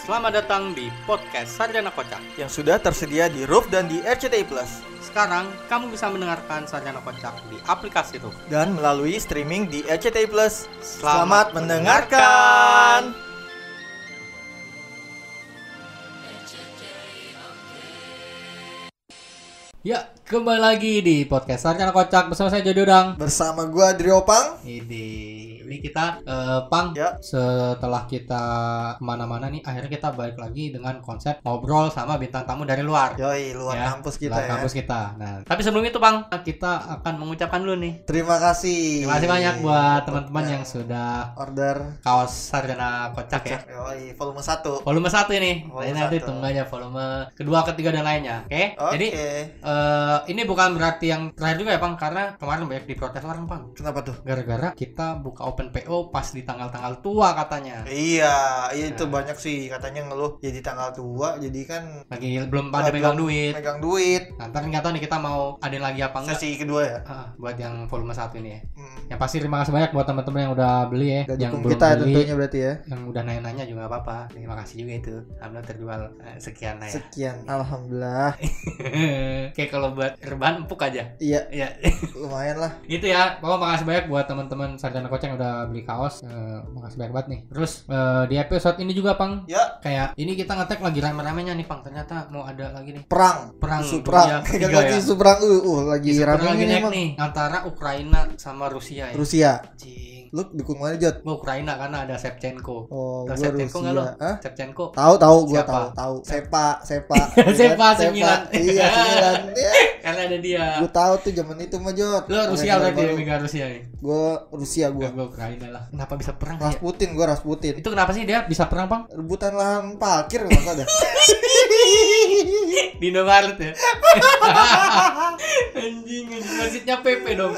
Selamat datang di podcast Sarjana Kocak. yang sudah tersedia di Roof dan di RCTI Plus Sekarang kamu bisa mendengarkan Sarjana Kocak di aplikasi itu. dan melalui streaming di RCTI Plus. Selamat Selamat mendengarkan. Ya, kembali lagi di podcast Sarjana Kocak bersama saya Jody Udang. Bersama gua Drio Pang. Ini, ini kita eh, Pang. Ya. Setelah kita ke mana-mana nih, akhirnya kita balik lagi dengan konsep ngobrol sama bintang tamu dari luar. Yoi, luar Ya, kampus kita luar ya. kampus kita. Nah, tapi sebelum itu Bang, kita akan mengucapkan dulu nih. Terima kasih. Terima kasih banyak buat teman-teman Ya. yang sudah order kaos Sarjana Kocak ya. Yoi, volume 1. Volume 1 ini. Volume Nanti, nanti satu. tunggu aja volume kedua, ketiga dan lainnya. Oke. Oke. Jadi eh, ini bukan berarti yang terakhir juga ya, Bang, karena kemarin banyak diprotes orang, Bang. Kenapa tuh? Gara-gara kita buka open PO pas di tanggal-tanggal tua katanya. Iya, iya itu Nah. banyak sih katanya ngeluh jadi tanggal tua jadi kan Lagi belum pada megang duit. megang duit. Nah, ntar nggak tahu nih kita mau ada lagi apa enggak Sesi kedua ya. Ah, buat yang volume 1 ini ya. Hmm. Yang pasti terima kasih banyak buat teman-teman yang udah beli ya. Udah yang belum kita beli, tentunya berarti ya. yang udah nanya-nanya juga nggak apa-apa. Terima kasih juga itu. Alhamdulillah terjual eh, sekian lah ya. Sekian, alhamdulillah. Kayak kalau buat rebahan empuk aja. Iya, Ya, lumayan lah. itu ya. Pokoknya makasih banyak buat teman-teman sarjana kocak yang udah beli kaos. Eh, makasih banyak banget nih. Terus eh, di episode ini juga, Pang, Ya, kayak ini kita ngetek lagi rame-ramenya nih, Pang. Ternyata mau ada lagi nih perang. perang Isu perang. Kan lagi ya. isu perang uh, uh, lagi rame emang. nih antara Ukraina sama Rusia ya. Rusia. Anjing. Lu dukung mana, Jot? Gua Ukraina karena ada Shevchenko. Oh, gua Shevchenko nggak lo? Rusia. Hah? Shevchenko. Tahu tahu gua tahu tahu. Sepa, Sepa. Sepa, Iya kan? sembilan. Iya, sembilan. Ya, Karena ada dia. gua tahu tuh zaman itu mah, Jot. Lo Rusia berarti ya, Rusia nih. Gua Rusia Gua, gua. Ukraina lah. Kenapa bisa perang ya? Rasputin gua Rasputin. Itu kenapa sih dia bisa perang, Bang? Rebutan lahan parkir kalau nggak ada. Di Indomaret ya. anjing, anjing masjidnya PP dong.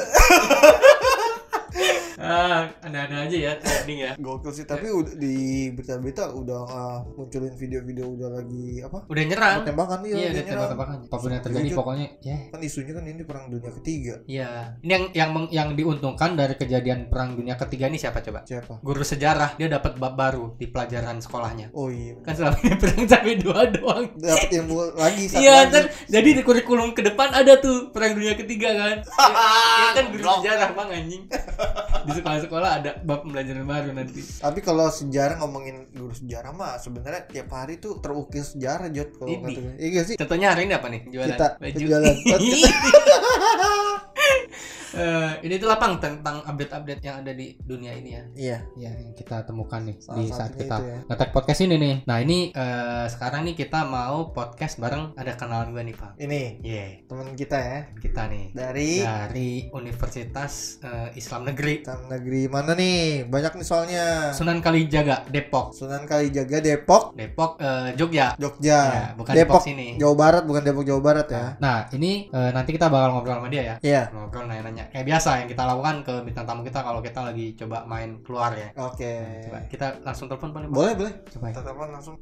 Ah, ada-ada aja ya trending ya. Gokil sih, tapi udah di berita-berita udah uh, munculin video-video udah lagi apa? Udah nyerang. Tembakan iya, Iya, udah tembak-tembakan. Apa pun yang terjadi Jujur. pokoknya ya. Kan isunya kan ini perang dunia ketiga. Iya. Ini yang yang meng- yang diuntungkan dari kejadian perang dunia ketiga ini siapa coba? Siapa? Guru sejarah dia dapat bab baru di pelajaran sekolahnya. Oh iya. Kan selama ini perang sampai dua doang. Dapat ilmu lagi satu Iya, ntar jadi di kurikulum ke depan ada tuh perang dunia ketiga kan. Ya, kan guru sejarah bang anjing. Di sekolah-sekolah ada bab pembelajaran baru nanti. Tapi kalau sejarah ngomongin guru sejarah mah sebenarnya tiap hari tuh terukir sejarah Jot kalau. Iya sih? Contohnya hari ini apa nih? Jualan Kita baju. jualan. Eh, ini tuh lapang tentang update-update yang ada di dunia ini ya. Iya. Ya, yang kita temukan nih Salah di saat kita ya. ngetek podcast ini nih. Nah, ini eh, sekarang nih kita mau podcast bareng ada kenalan gue nih, Pak. Ini Iya, teman kita ya kita nih dari dari Universitas eh, Islam Negeri Islam negeri mana nih? Banyak nih soalnya. Sunan Kalijaga, Depok. Sunan Kalijaga Depok, Depok eh, Jogja. Jogja. Ya, bukan Depok, Depok sini. Jawa Barat bukan Depok Jawa Barat ya. Nah, ini eh, nanti kita bakal ngobrol sama dia ya. Iya. Ngobrol nanya-nanya. Kayak biasa yang kita lakukan ke bintang tamu kita kalau kita lagi coba main keluar ya. Oke. Coba kita langsung telepon boleh? Bang? Boleh, boleh. Coba ya. Kita telepon langsung.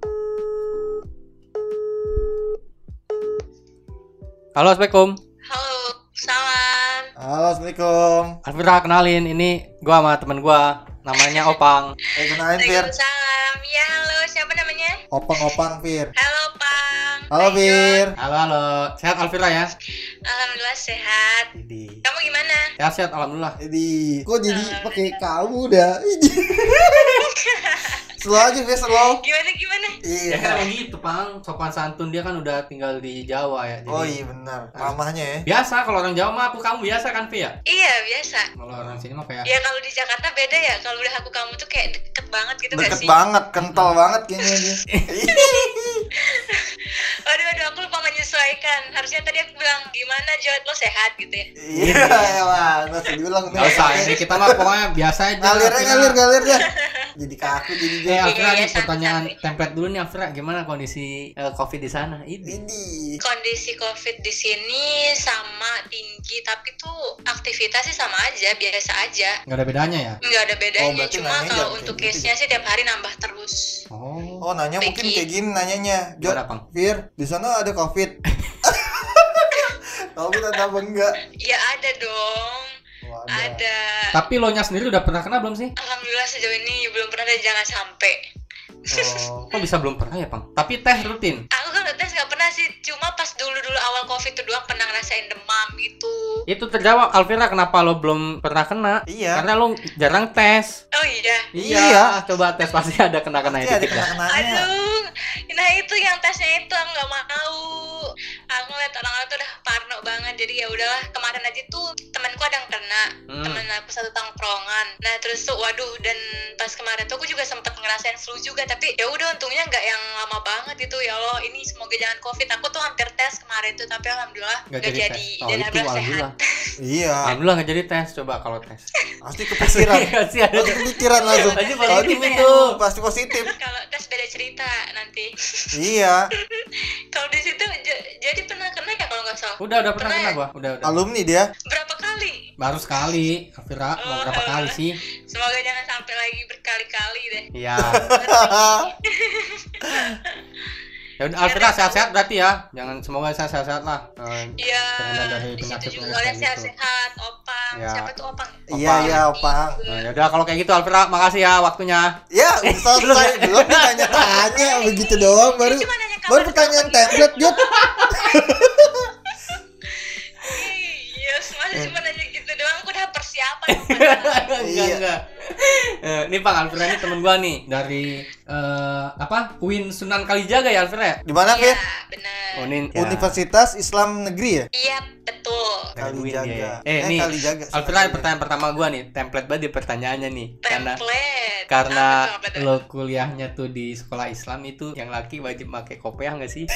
Halo, Assalamualaikum. Halo, salam. Halo, Assalamualaikum. Alvira kenalin, ini gua sama temen gua namanya Opang. Eh, kenalin Fir. Waalaikumsalam. Ya, halo, siapa namanya? Opang-opang Fir. Halo, Pang. Halo Fir. Halo, halo. Sehat Alvira ya? Alhamdulillah sehat. Jadi. Kamu gimana? Sehat sehat alhamdulillah. Jadi, kok jadi pakai kamu dah? Slow aja Fir, slow. Gimana gimana? Ya Iya. kan emang gitu, Pang. Sopan santun dia kan udah tinggal di Jawa ya. Jadi Oh iya benar. Mamahnya ya. Biasa kalau orang Jawa mah aku kamu biasa kan, Pi ya? Iya, biasa. Kalau orang sini mah kayak Ya kalau di Jakarta beda ya. Kalau udah aku kamu tuh kayak deket banget gitu gak Deket sih? banget, kental banget kayaknya dia. Aduh, aduh, aku lupa menyesuaikan. Harusnya tadi aku bilang gimana Jod lo sehat gitu ya. Iya, lah, nggak usah diulang. Gak usah, ini kita mah pokoknya biasa aja. Ngalir ngalir ngalir dah. Jadi kaku jadi Eh, Iya, nih iya, pertanyaan santai. template dulu nih, Alvira. Gimana kondisi eh, COVID di sana? Ini. Kondisi COVID di sini sama tinggi, tapi tuh aktivitas sih sama aja, biasa aja. Nggak ada bedanya ya? nggak ada bedanya Oh, cuma kalau untuk gitu case nya sih tiap hari nambah terus Oh. Oh, nanya mungkin Becky. kayak gini nanyanya. Jod? Fir, di sana ada Covid. Ada apa enggak? ya ada dong Oh, ada Tapi lo nya sendiri udah pernah kena belum sih? alhamdulillah sejauh ini belum pernah dan jangan sampai Oh, kok bisa belum pernah ya, Pang? Tapi tes rutin. Aku kalau tes nggak pernah sih, cuma pas dulu-dulu awal covid itu doang pernah ngerasain demam gitu. Itu terjawab Alvira kenapa lo belum pernah kena? Iya. Karena lo jarang tes. Oh iya. Iya. coba tes pasti ada kena-kena ada dikit kena-kenanya. Aduh, nah itu yang tesnya itu aku nggak mau. Aku ngeliat orang-orang tuh udah parno banget, jadi ya udahlah. Kemarin aja tuh temanku ada yang kena, Hmm. temen aku satu tongkrongan. Nah terus tuh, waduh, dan pas kemarin tuh aku juga sempet ngerasain flu juga, tapi ya udah untungnya nggak yang lama banget itu ya Allah. Ini semoga jangan covid. Aku tuh hampir tes kemarin tuh, tapi alhamdulillah Nggak jadi jadi, tes. Oh, dan itu alhamdulillah sehat. Iya. Alhamdulillah nggak jadi tes. Coba kalau tes. Pasti kepikiran. Sih ada. Pasti kepikiran langsung. Pasti positif di- itu. Pasti positif. Kalau tes beda cerita nanti. Iya. Kalau di situ jadi pernah kena ya kalau nggak salah. Udah udah pernah Pernah kena ya? gua. Udah udah. Alumni dia. Berapa kali? Baru sekali. Alvira mau Oh, berapa kali sih? Semoga jangan sampai lagi berkali-kali deh. Iya. Ya udah Alvira sehat-sehat berarti ya. Jangan semoga saya sehat-sehat lah. Eh, Iya, Terhindar dari di situ penyakit juga oleh gitu. sehat-sehat, opang. Ya. Siapa tuh opang? Iya, iya, Opang. Nah, ya udah kalau kayak gitu Alvira, makasih ya waktunya. Ya, selesai. Belum ditanya-tanya begitu doang baru. Baru pertanyaan template dia. Enggak, Iya. enggak. Eh, ini Bang Alvira ini temen gua nih dari eh, apa? Uin Sunan Kalijaga ya Alvira ya? Di mana, Iya, Fir? benar. Oh, ini ya. Universitas Islam Negeri ya? Iya, betul. Uin Kalijaga. ya. Eh, Eh, nih Kalijaga. Alvira pertanyaan pertama gua nih, template banget di pertanyaannya nih. Karena Template. karena Apa tuh, apa tuh? lo kuliahnya tuh di sekolah Islam itu yang laki wajib pakai kopiah nggak sih?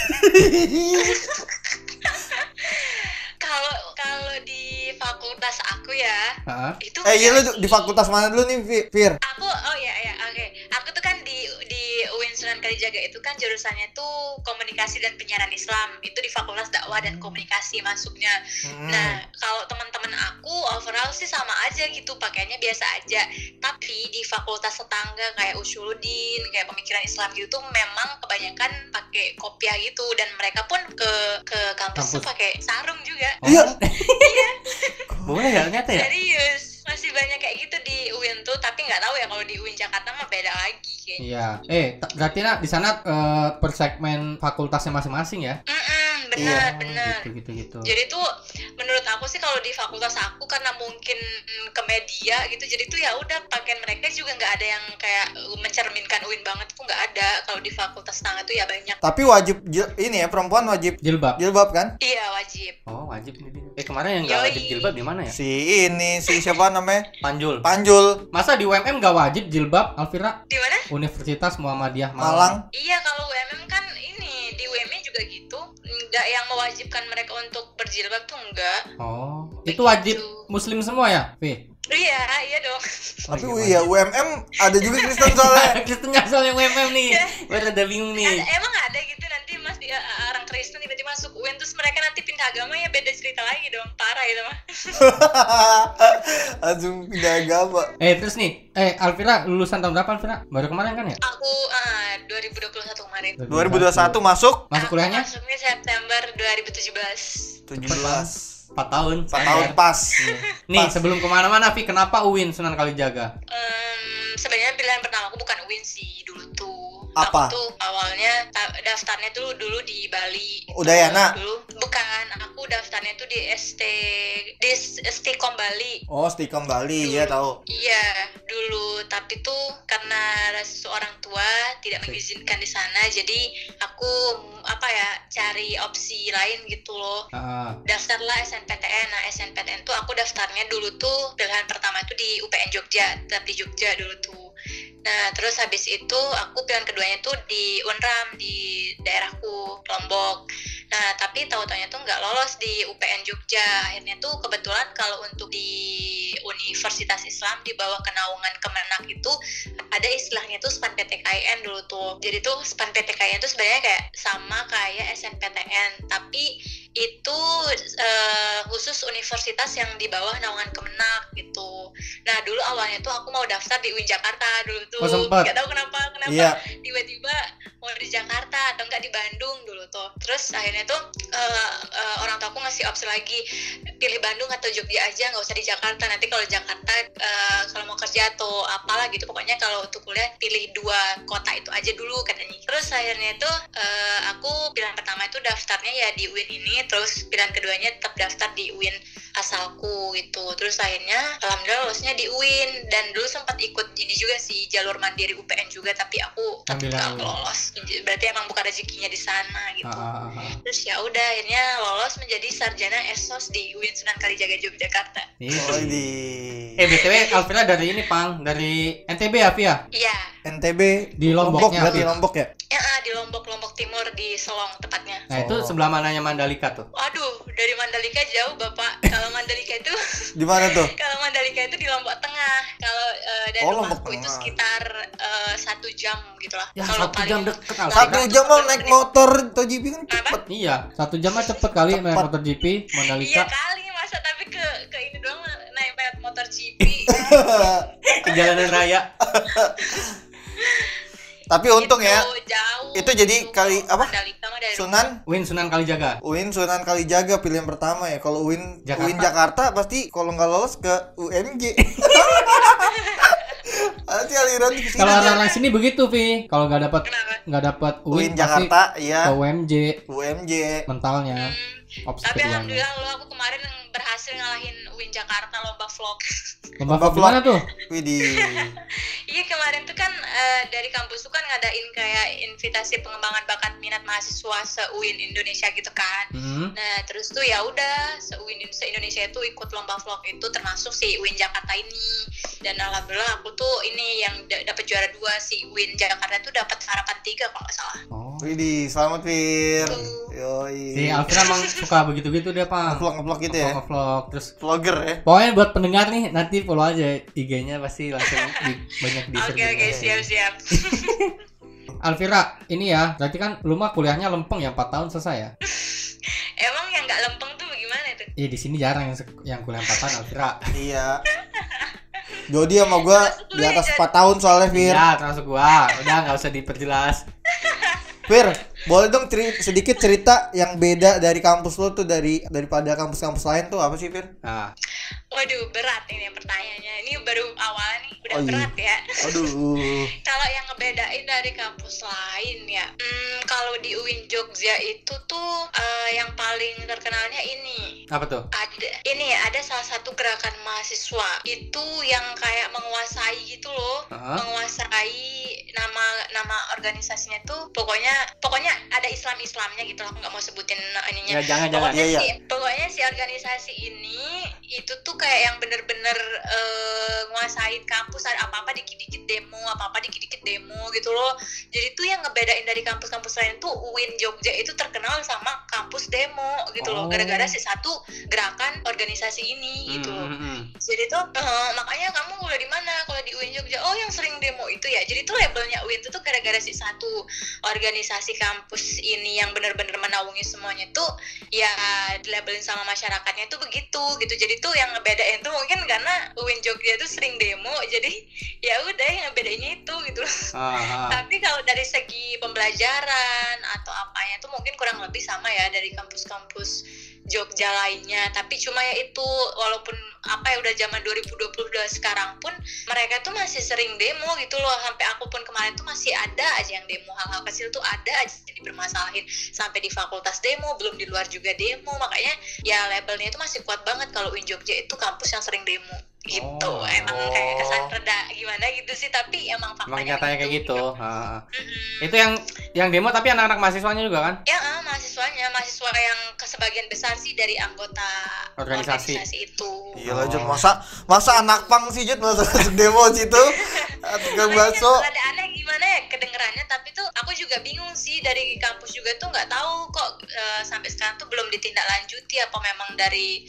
Kalau kalau di fakultas aku ya, Heeh. itu Eh, iya lu di fakultas mana dulu nih, Fi- Fir? aku oh ya ya oke aku tuh kan di di UIN Sunan Kalijaga itu kan jurusannya tuh komunikasi dan penyiaran Islam itu di Fakultas Dakwah dan Komunikasi masuknya Hmm. nah kalau teman-teman aku overall sih sama aja gitu pakainya biasa aja tapi di fakultas tetangga kayak Usuluddin kayak pemikiran Islam gitu tuh memang kebanyakan pakai kopiah gitu dan mereka pun ke ke kampus, tuh Kampus. pakai sarung juga Oh. Iya. Boleh ya ternyata ya? serius masih banyak kayak gitu di UIN tuh tapi nggak tahu ya kalau di UIN Jakarta mah beda lagi kayaknya Iya. Eh, berarti nak di sana eh, per segmen fakultasnya masing-masing ya? Mm-mm, benar Iya, benar Gitu gitu gitu. jadi tuh menurut aku sih kalau di fakultas aku karena mungkin mm, ke media gitu jadi tuh ya udah pakaian mereka juga nggak ada yang kayak uh, mencerminkan UIN banget tuh nggak ada kalau di fakultas tangga tuh ya banyak Tapi wajib ini ya perempuan wajib Jilbab. jilbab kan? iya wajib Oh, wajib nih. dia. Eh, kemarin yang nggak Yoi. wajib jilbab di mana ya? Si ini si siapa namanya? Panjul. Panjul Masa di UMM nggak wajib jilbab, Alvira? di mana Universitas Muhammadiyah Malang. Malang. iya kalau UMM kan ini di UMM juga gitu nggak yang mewajibkan mereka untuk berjilbab tuh enggak Oh, itu wajib muslim semua ya, Vi? iya iya dong Tapi Oh, iya UMM ada juga Kristen soalnya. Kristennya soalnya UMM nih. Iya. Gue rada bingung nih. Ada- emang ada gitu dia orang Kristen tiba-tiba masuk UIN terus mereka nanti pindah agama ya beda cerita lagi dong parah itu mah Langsung pindah agama. Eh, terus nih, eh Alvira lulusan tahun berapa Alvira? Baru kemarin kan ya? aku ah, 2021 kemarin 2021 masuk Masuk Aku kuliahnya? masuknya September 2017 17 4 tahun. 4 tahun pas. Nih, Pas. sebelum ke mana-mana, Vi, kenapa UIN Sunan Kalijaga? Em, sebenarnya pilihan pertama aku bukan UIN sih dulu tuh Apa? aku tuh awalnya ta- daftarnya tuh dulu di Bali Udayana. dulu bukan aku daftarnya tuh di ST di STKOM Bali Oh, Stikom Bali, ya tahu. Iya, dulu tapi tuh karena seorang tua tidak mengizinkan di sana, jadi aku apa ya cari opsi lain gitu loh. Ah, Daftarlah SNPTN. Nah, SNPTN tuh aku daftarnya dulu tuh pilihan pertama tuh di UPN Jogja, tetap di Jogja dulu tuh. Nah, terus habis itu aku pilihan keduanya tuh di Unram di daerahku Lombok. Nah, tapi tahu-taunya tuh nggak lolos di UPN Jogja. Akhirnya tuh kebetulan kalau untuk di Universitas Islam di bawah kenaungan Kemenak itu ada istilahnya tuh SPAN PTKIN dulu tuh. Jadi tuh SPAN PTKIN tuh sebenarnya kayak sama kayak SNPTN, tapi itu eh, khusus universitas yang di bawah naungan Kemenak gitu. Nah, dulu awalnya tuh aku mau daftar di UIN Jakarta dulu tuh. Oh. Gak tahu kenapa kenapa Iya. tiba-tiba mau di Jakarta atau enggak di Bandung dulu tuh terus akhirnya tuh eh, eh, orang tua aku ngasih opsi lagi pilih Bandung atau Jogja aja nggak usah di Jakarta. Nanti kalau Jakarta eh, kalau mau kerja atau apalah gitu pokoknya kalau untuk kuliah pilih dua kota itu aja dulu katanya. Terus akhirnya itu eh, aku pilihan pertama itu daftarnya ya di UIN ini terus pilihan keduanya tetap daftar di UIN asalku gitu. Terus akhirnya alhamdulillah lolosnya di UIN dan dulu sempat ikut ini juga sih jalur mandiri UPN juga tapi aku tetap yang- lolos berarti emang bukan rezekinya di sana gitu Ah, ah, ah, ah. terus ya udah akhirnya lolos menjadi sarjana esos di UIN Sunan Kalijaga Yogyakarta Iya. Oh, di Eh BTW Alvira dari ini Pang, dari NTB ya Via? iya NTB Di Lomboknya, berarti Pi. Lombok ya? ya ah, di Lombok Lombok Timur di Selong tepatnya Nah itu Oh. sebelah mananya Mandalika tuh? Waduh, dari Mandalika jauh bapak. Kalau Mandalika itu, Di mana tuh? kalau Mandalika itu di Lombok Tengah. Kalau eh, dari Oh, Lombok rumahku itu Tengah. sekitar eh, satu jam gitulah. Ya kalau satu jam deket Alvira. Satu jam mau naik motor ToGP kan Apa? cepet. Iya, satu jam mah cepet kali naik motor GP Iya Mandalika kali masa tapi ke ke ini doang naik naik motor GP. ke jalanan raya. Tapi untung ya, Itu jauh. Itu jadi Untuk kali- apa? Sunan Win Sunan Kalijaga. UIN Sunan Kalijaga pilihan pertama ya. Kalau UIN Jakarta. UIN Jakarta pasti kalau nggak lolos ke UMJ. Pasti aliran ke sini. Kalau orang-orang sini begitu, Vi. Kalau nggak dapat nggak dapat UIN Win pasti Jakarta ke iya. UMJ UMJ. mentalnya. Hmm, tapi alhamdulillah lo aku kemarin berhasil ngalahin UIN Jakarta lomba vlog. Lomba Lomba vlog gimana tuh? Widih. Iya kemarin tuh kan eh, dari kampus tuh kan ngadain kayak invitasi pengembangan bakat minat mahasiswa se UIN Indonesia gitu kan. Hmm. Nah terus tuh ya udah se UIN se Indonesia itu ikut lomba vlog itu termasuk si UIN Jakarta ini dan alhamdulillah aku tuh ini yang da- dapat juara dua si UIN Jakarta tuh dapat harapan tiga kalau nggak salah. Oh. Widih, selamat Fir. Si Yoi. Alvira emang suka begitu-gitu dia, Pak. Ngevlog ngevlog gitu ya. Vlog terus Vlogger ya. Pokoknya buat pendengar nih nanti follow aja IG-nya pasti langsung di, banyak di Oke oke siap siap. Alvira, ini ya, berarti kan lu mah kuliahnya lempeng ya 4 tahun selesai ya? Emang yang nggak lempeng tuh bagaimana tuh? Iya di sini jarang yang, yang kuliah 4 tahun Alvira. Iya. Jody sama gua di atas 4 tahun soalnya Fir. Iya, termasuk gua. Udah nggak usah diperjelas. Fir, boleh dong ceri- sedikit cerita yang beda dari kampus lo tuh dari daripada kampus-kampus lain tuh apa sih Fir? Nah, Waduh berat ini pertanyaannya. Ini baru awal nih udah Oh, iya. berat ya. Aduh. Kalau yang ngebedain dari kampus lain ya, hmm, kalau di UIN Jogja itu tuh eh, yang paling terkenalnya ini apa tuh? ada ini ada salah satu gerakan mahasiswa itu yang kayak menguasai gitu loh, Heeh. menguasai nama nama organisasinya tuh pokoknya pokoknya ada Islam Islamnya gitu loh. Aku nggak mau sebutin ininya. Ya jangan jangan. Pokoknya, Iya, si, pokoknya si organisasi ini itu tuh kayak yang bener-bener eh, nguasain kampus ada apa-apa dikit-dikit demo, apa-apa dikit-dikit demo gitu loh. Jadi tuh yang ngebedain dari kampus-kampus lain tuh UIN Jogja itu terkenal sama kampus demo gitu Oh. loh. Gara-gara si satu gerakan organisasi ini gitu. Hmm, hmm, hmm. Jadi tuh eh, makanya kamu kuliah di mana? Kalau di UIN Jogja, oh yang sering demo itu ya. Jadi tuh labelnya UIN itu tuh gara-gara si satu organisasi kampus ini yang benar-benar menaungi semuanya tuh ya dilabelin sama masyarakatnya tuh begitu gitu. Jadi tuh yang ngebedain tuh mungkin karena UIN Jogja tuh sering demo, jadi ya udah yang ngebedainnya itu gitu. Ah. Tapi kalau dari segi pembelajaran atau apanya tuh mungkin kurang lebih sama ya dari kampus-kampus Jogja lainnya. Tapi cuma ya itu walaupun apa ya udah zaman 2022 sekarang pun mereka tuh masih sering demo gitu loh. Sampai aku pun kemarin tuh masih ada aja yang demo hal-hal kecil tuh ada aja jadi bermasalahin sampai di fakultas demo, belum di luar juga demo. Makanya ya labelnya itu masih kuat banget kalau UIN Jogja itu kampus yang sering demo gitu. Oh. Emang kayak kesan reda gimana gitu sih, tapi emang Emang faktanya nyatanya kayak gitu. Ah, ah. Mm-mm. Itu yang yang demo tapi anak-anak mahasiswanya juga kan? Ya, ah, mahasiswanya, mahasiswa yang ke sebagian besar sih dari anggota Organisasi. itu. Iya Jod, masa masa anak pang sih Jod masa demo situ. Tukang bakso. Ada juga bingung sih dari kampus juga tuh nggak tahu kok eh, sampai sekarang tuh belum ditindaklanjuti apa memang dari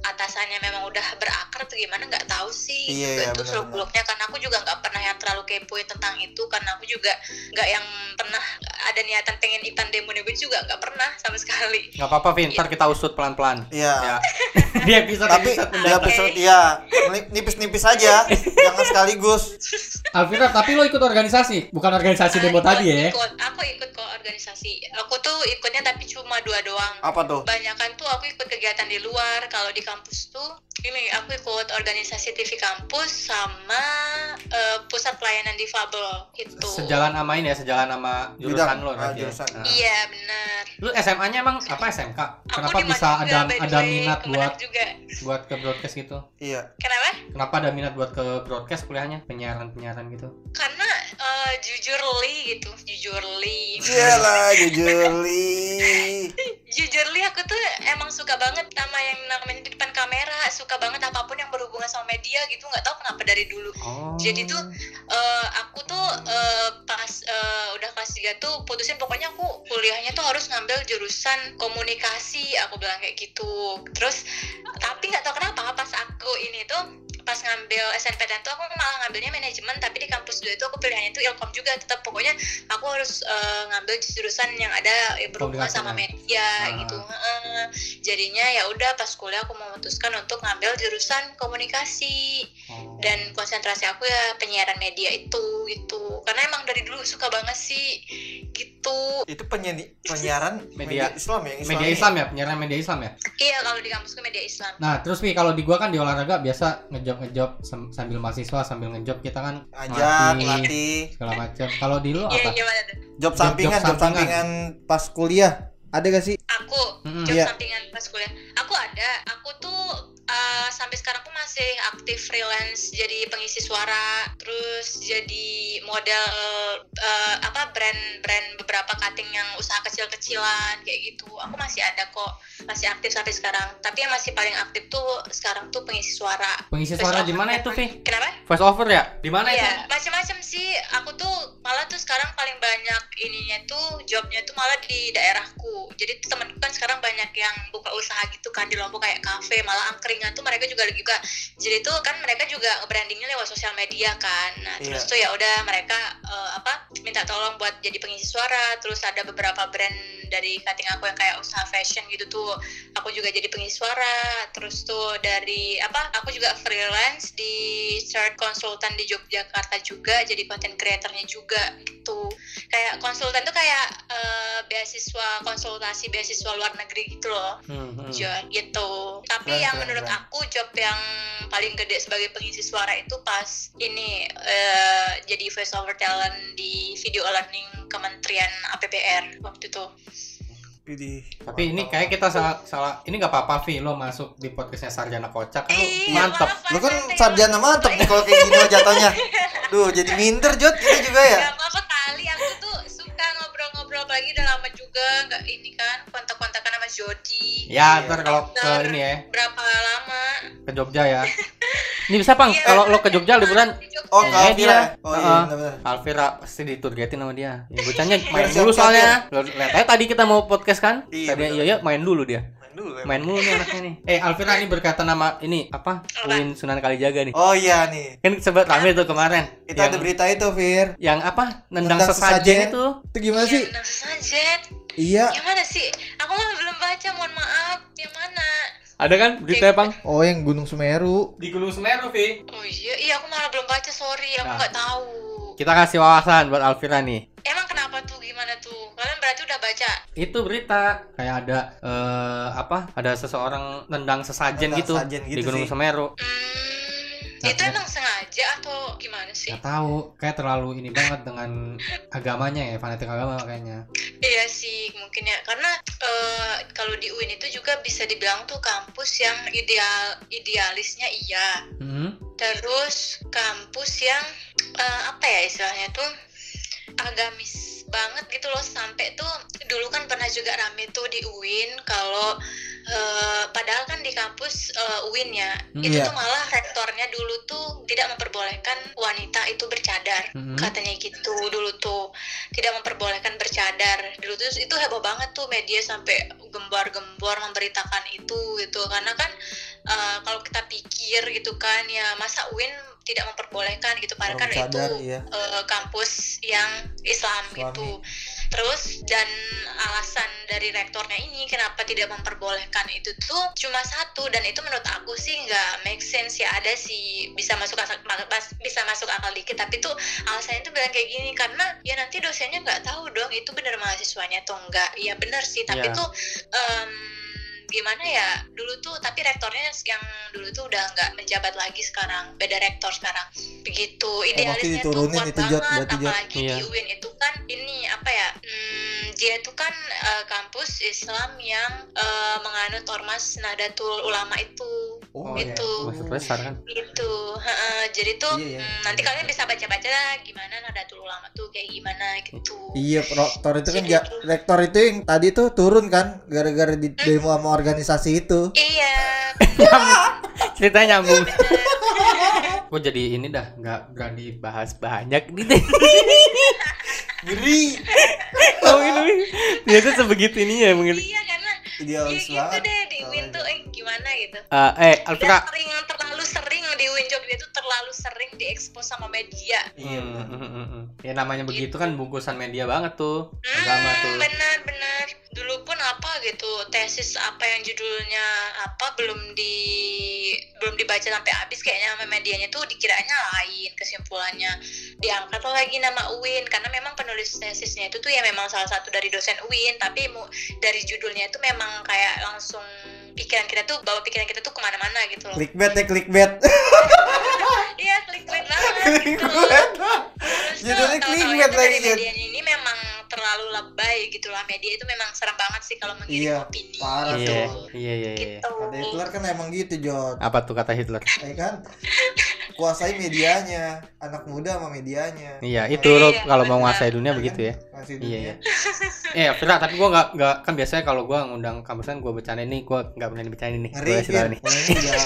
atasannya memang udah berakar atau gimana nggak tahu sih Iya, gitu iya, itu seluk-beluknya karena aku juga nggak pernah yang terlalu kepoin tentang itu karena aku juga nggak yang pernah ada niatan pengen ikutan demo demo juga nggak pernah sama sekali Nggak apa-apa, Vin. Ntar kita usut pelan-pelan. Iya. Ya. Di episode Tapi episode di mendatang. episode ya nipis-nipis aja, jangan sekaligus. Alvira, tapi lo ikut organisasi, bukan organisasi demo Ikut, tadi ya? ikut. Aku ikut kok organisasi aku tuh ikutnya tapi cuma dua doang Apa tuh? Banyakan tuh aku ikut kegiatan di luar. Kalau di kampus tuh ini aku ikut organisasi TV kampus sama eh, pusat pelayanan difabel itu. Sejalan sama ini ya, sejalan sama jurusan Bidang, lo ah, berarti ya? jurusan. Ah. Iya benar. Lu SMA-nya emang apa SMK? Kenapa Aku di bisa ada ada way. minat Kemenang buat juga. buat ke broadcast gitu? Iya. Kenapa? Kenapa ada minat buat ke broadcast kuliahnya? Penyiaran-penyiaran gitu. Karena eh, jujur li gitu, jujur li. Iyalah, jujur Li. Jujur li aku tuh emang suka banget sama yang namanya di depan kamera, suka banget apa pun yang berhubungan sama media gitu, nggak tahu kenapa dari dulu. Oh. Jadi tuh eh, aku tuh eh, pas eh, udah kelas 3 tuh putusin. Pokoknya aku kuliahnya tuh harus ngambil jurusan komunikasi. Aku bilang kayak gitu. Terus tapi nggak tahu kenapa pas aku ini tuh pas ngambil SNPTN tuh aku malah ngambilnya manajemen tapi di kampus dua itu aku pilihannya tuh ilkom juga tetap pokoknya aku harus eh, ngambil jurusan yang ada eh, berhubungan sama ya? media Ah. gitu Heeh. jadinya ya udah pas kuliah aku memutuskan untuk ngambil jurusan komunikasi Oh. dan konsentrasi aku ya penyiaran media itu gitu karena emang dari dulu suka banget sih gitu Itu penyanyi penyiaran Media. media, Islam ya, media Islam ya, penyiaran media Islam ya. iya kalau di kampusku media Islam Nah, terus nih kalau di gua kan di olahraga biasa ngejob ngejob sam- sambil mahasiswa sambil ngejob kita kan Ajak, ngelatih, latih, segala macam. Kalau di lu iya apa? job sampingan, job job sampingan pas kuliah. Ada gak sih? aku Mm-mm. job Iya. sampingan pas kuliah aku ada aku tuh uh, sampai sekarang pun masih aktif freelance jadi pengisi suara terus jadi model uh, apa brand-brand beberapa cutting yang usaha kecil-kecilan kayak gitu aku masih ada kok masih aktif sampai sekarang tapi yang masih paling aktif tuh sekarang tuh pengisi suara Pengisi Voice suara di mana itu. Vi? kenapa Voice over ya? Di mana itu? Iya, macam-macam sih. Aku tuh malah tuh sekarang paling banyak ininya tuh jobnya tuh malah di daerahku. Jadi tuh temenku kan sekarang banyak yang buka usaha gitu kan di Lombok kayak kafe, malah angkringan tuh mereka juga juga. Jadi tuh kan mereka juga brandingnya lewat sosial media kan. Nah, Iya. terus tuh ya udah mereka eh, apa minta tolong buat jadi pengisi suara. Terus ada beberapa brand dari cutting aku yang kayak usaha fashion gitu tuh aku juga jadi pengisi suara terus tuh dari apa aku juga freelance di chart konsultan di Yogyakarta juga jadi content creatornya juga gitu kayak konsultan tuh kayak eh, beasiswa konsultasi beasiswa luar negeri gitu loh Hmm, hmm. John gitu tapi yang menurut. Aku job yang paling gede sebagai pengisi suara itu pas ini eh, jadi voice over talent di video learning Kementerian APBR waktu itu. Tapi ini kayak kita salah, salah ini nggak apa-apa Vi lo masuk di podcastnya Sarjana Kocak kan lu Iya, mantep maaf, Lu kan sarjana mantep nih kalau kayak gini jatuhnya. Duh, jadi minder Jod kita juga ya. Gak apa-apa ngobrol-ngobrol lagi udah lama juga nggak ini kan kontak-kontakan sama Jody. Ya, Iya. ntar kalau ke ini ya, Berapa lama? ke Jogja ya. Ini bisa, Pang. Iya, Kalau lo ke Jogja liburan. Oh, Eh, Kak dia. Oh iya, benar-benar. Alvira pasti diturgetin sama dia. Ya, bocahnya main Siap, dulu soalnya. Lihat aja tadi kita mau podcast kan? Iya, Tadi iya iya main dulu dia. Dulu ya. Main mulu nih anaknya nih. Eh, Alvira ini berkaitan nama ini apa? Uin Sunan Kalijaga nih. Oh iya nih. Kan sempat rame tuh kemarin. Itu yang, ada berita itu, Fir. yang apa? Nendang, Nendang sesajen, sesajen. itu. Itu gimana Iya, sih? Nendang sesajen. Iya. Yang mana sih? Aku malah belum baca, mohon maaf. Yang mana? Ada kan beritanya, Pang? Oh, yang Gunung Semeru. Di Gunung Semeru, Vi. Oh iya, iya aku malah belum baca, sorry. Aku Nah. nggak tahu. Kita kasih wawasan buat Alvira nih. Kenapa tuh? Gimana tuh? Kalian berarti udah baca? itu berita kayak ada eh, apa ada seseorang nendang sesajen Nendang gitu, sesajen di gitu Gunung sih. Semeru Hmm, itu emang sengaja atau gimana sih? nggak tahu kayak terlalu ini banget dengan agamanya ya fanatik agama kayaknya Iya sih mungkin ya karena eh, kalau di UIN itu juga bisa dibilang tuh kampus yang ideal idealisnya iya Hmm, terus kampus yang eh, apa ya istilahnya tuh agamis banget gitu loh sampai tuh dulu kan pernah juga rame tuh di UIN kalau eh, padahal kan di kampus eh, UIN ya Hmm, itu iya. tuh malah rektornya dulu tuh tidak memperbolehkan wanita itu bercadar hmm. katanya gitu dulu tuh tidak memperbolehkan bercadar dulu tuh itu heboh banget tuh media sampai gembar-gembor memberitakan itu gitu karena kan eh, kalau kita pikir gitu kan ya masa UIN tidak memperbolehkan gitu padahal kan itu iya. eh, kampus yang Islam Islami. gitu terus dan alasan dari rektornya ini kenapa tidak memperbolehkan itu tuh cuma satu dan itu menurut aku sih nggak make sense ya ada sih bisa masuk akal bisa masuk akal dikit tapi tuh alasannya tuh bilang kayak gini karena ya nanti dosennya nggak tahu dong itu bener mahasiswanya atau enggak ya bener sih tapi Iya. tuh em, gimana ya dulu tuh tapi rektornya yang dulu tuh udah nggak menjabat lagi sekarang beda rektor sekarang begitu idealisnya tuh kuat itu, banget Jod. apalagi Iya. di UIN itu kan ini apa ya hmm, dia itu kan eh, kampus Islam yang eh, menganut ormas Nahdlatul Ulama itu Oh, iya. itu Masuk besar kan. gitu Heeh, jadi tuh Iya, iya. hmm, nanti kalian bisa baca-baca lah gimana Nahdlatul Ulama tuh kayak gimana gitu Iya, rektor itu kan ja- rektor itu yang tadi tuh turun kan gara-gara di demo sama organisasi itu. iya Ceritanya nyambung. Gue jadi ini dah nggak berani bahas banyak gitu. Ngeri. Oh ini biasa sebegitu ini ya mungkin. iya karena Idealis ya gitu banget. deh di tuh eh, gimana gitu Eh, eh dia Alfira. Sering terlalu sering di UIN Jogja itu terlalu sering diekspos sama media Iya. Hmm, hmm, hmm, hmm. Ya namanya begitu kan bungkusan media banget tuh. Agama tuh. Hmm, benar benar dulu pun apa gitu tesis apa yang judulnya apa belum di belum dibaca sampai habis kayaknya sama medianya tuh dikiranya lain kesimpulannya diangkat lagi nama UIN karena memang penulis tesisnya itu tuh ya memang salah satu dari dosen UIN tapi mu, dari judulnya itu memang kayak langsung pikiran kita tuh bawa pikiran kita tuh ke mana-mana gitu loh Clickbait ya clickbait. iya klik-klik banget gitu clickbait. Terus tuh Judulnya clickbait lagi, medianya ini memang terlalu lebay gitu lah media itu memang serem banget sih kalau mengirim Iya, opini parah gitu. Iya, iya, iya, iya. gitu Kata Hitler kan emang gitu, Jod. Apa tuh kata Hitler? Ya kan? Kuasai medianya, anak muda sama medianya. Iya, itu lo Iya, kalau mau nguasai dunia begitu ya. Masih Iya, dunia. iya. Eh, Fira, tapi gua nggak nggak kan biasanya kalau gua ngundang kampusan gua bercanda ini, gua nggak berani bercanda nih. Ngeri, Gua Fir. nih. Ya,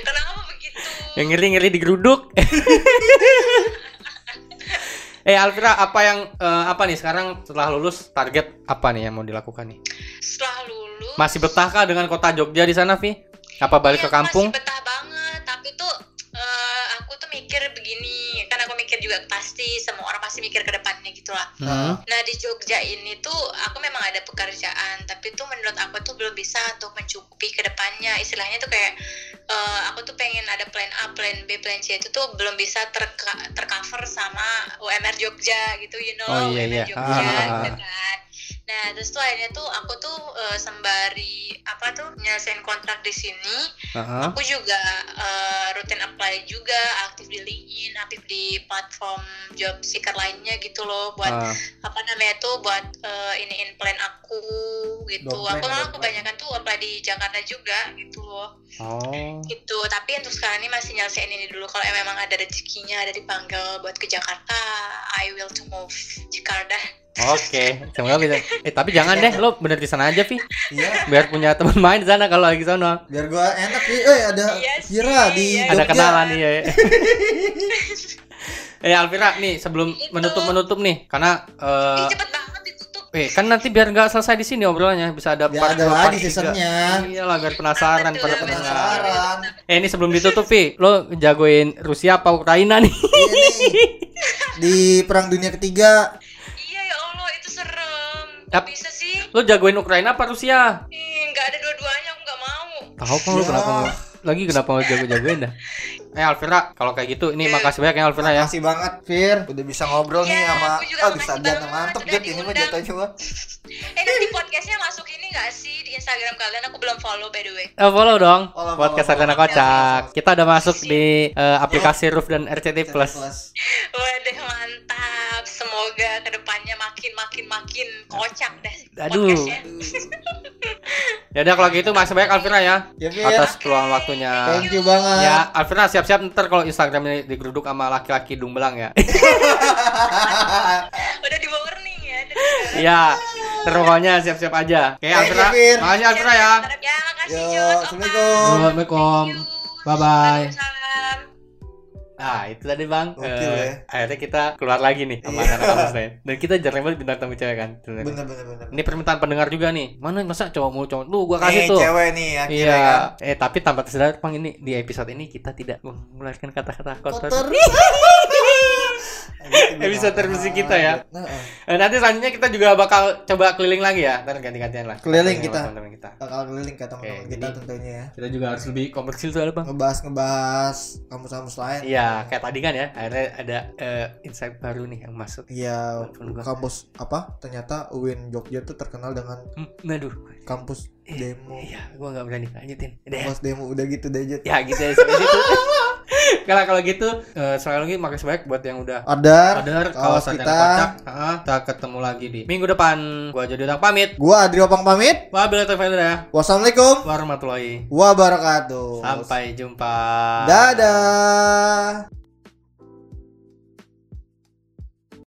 kenapa begitu Yang ngeri-ngeri digeruduk. eh, Alvira, apa yang eh, apa nih sekarang setelah lulus target apa nih yang mau dilakukan nih? setelah lulus Masih betahkah dengan kota Jogja di sana, Vi? Apa balik iya, ke kampung? masih betah juga pasti semua orang pasti mikir ke depannya gitu lah Hmm. Nah di Jogja ini tuh aku memang ada pekerjaan tapi tuh menurut aku tuh belum bisa untuk mencukupi ke depannya istilahnya tuh kayak eh, aku tuh pengen ada plan A, plan B, plan C itu tuh belum bisa terka- tercover sama UMR Jogja gitu you know Oh, iya, UMR iya. Jogja Ah, ah, gitu ah. kan. Nah terus tuh akhirnya tuh aku tuh eh, sembari apa tuh nyelesain kontrak di sini Heeh. aku juga eh, rutin apply juga aktif di LinkedIn aktif di platform job seeker lainnya gitu loh buat Ah, apa namanya tuh buat eh, iniin plan aku gitu. Plan, aku malah kebanyakan tuh apply di Jakarta juga gitu loh. Oh. gitu. Tapi untuk sekarang ini masih nyelesain ini dulu. Kalau memang ada rezekinya ada dipanggil buat ke Jakarta I will to move Jakarta Oke, semoga bisa. Eh, tapi jangan deh, lo bener di sana aja, Vi. Iya, Biar punya teman main di sana kalau lagi sono. biar gua enak nih. Eh, ada Iya Kira di iya. Ada kenalan nih ya. eh, Alvira, nih sebelum Gitu. menutup-menutup nih, karena Ih, eh cepet banget ditutup eh kan nanti biar nggak selesai di sini obrolannya, bisa ada Biar ada dua, lagi seasonnya. Iyalah, biar penasaran Betul, pada. Penasaran. Eh, ini sebelum ditutup, Vi, lo jagoin Rusia apa Ukraina nih? Ini di perang dunia ketiga. Kok bisa sih Lo jagoin Ukraina apa Rusia? Ih, nggak ada dua-duanya aku nggak mau Tahu kan lo Ya. kenapa nggak- lagi kenapa nggak jago-jagoin dah? Eh Alvira, kalau kayak gitu, ini Iya. makasih banyak ya Alvira ya. Makasih banget, Fir. Udah bisa ngobrol nih Iya, sama aku juga Ah, makasih bisa banget, mantep Jod ini mah jatuhnya mah. eh nanti podcastnya masuk ini nggak sih di Instagram kalian aku belum follow by the way Eh, follow dong Follow, podcast follow, Sarjana follow. Kocak. Kita udah masuk di eh, aplikasi Roof dan RCT Plus. Waduh kocak deh Aduh. podcastnya Ya udah kalau gitu masih banyak Alvira ya Ya, Fir. atas peluang waktunya. Thank you banget. Ya, Alvira siap-siap ntar kalau Instagram ini digeruduk sama laki-laki dumbelang ya. udah di warning ya Iya. Terus pokoknya siap-siap aja. Oke, Alvira. Makasih Alvira ya. ya makasih. Assalamualaikum. Assalamualaikum. Bye-bye. Waalaikumsalam. Nah, itu tadi Bang. Gokil, Eh, ya. akhirnya kita keluar lagi nih sama Iya. anak kampus lain. Dan kita jarang banget bintang tamu cewek kan. Bener bener bener. Ini permintaan pendengar juga nih. Mana masa cowok mau cowok? Lu gua kasih Nih, tuh. cewek nih akhirnya Iya, kan. eh tapi tanpa tersadar Bang ini di episode ini kita tidak mengeluarkan kata-kata kotor. Kotor. Episode terbersih kita ya. Nah, eh, nanti selanjutnya kita juga bakal coba keliling lagi ya. Ntar ganti-gantian lah. Keliling kita. teman-teman kita. bakal keliling ke teman-teman kita tentunya ya. Kita juga harus lebih komersil soalnya bang. Ngebahas ngebahas kampus-kampus lain. Iya, kayak tadi kan ya. Akhirnya ada eh, insight baru nih yang masuk. Iya, kampus apa? Ternyata UIN Jogja tuh terkenal dengan Hmm, Aduh. kampus demo. Iya, gua nggak berani lanjutin. Kampus demo udah gitu deh Jet. Ya gitu ya sampai situ. Kalau kalau gitu, eh, sekali lagi makasih banyak buat yang udah Order, Order kaos kita kita. kocak. Ah, kita ketemu lagi di minggu depan. Gua jadi udah pamit. Gua Adri Opang pamit. Wabillahi taufiq. Wassalamualaikum Warahmatullahi. wabarakatuh. Sampai jumpa. Dadah.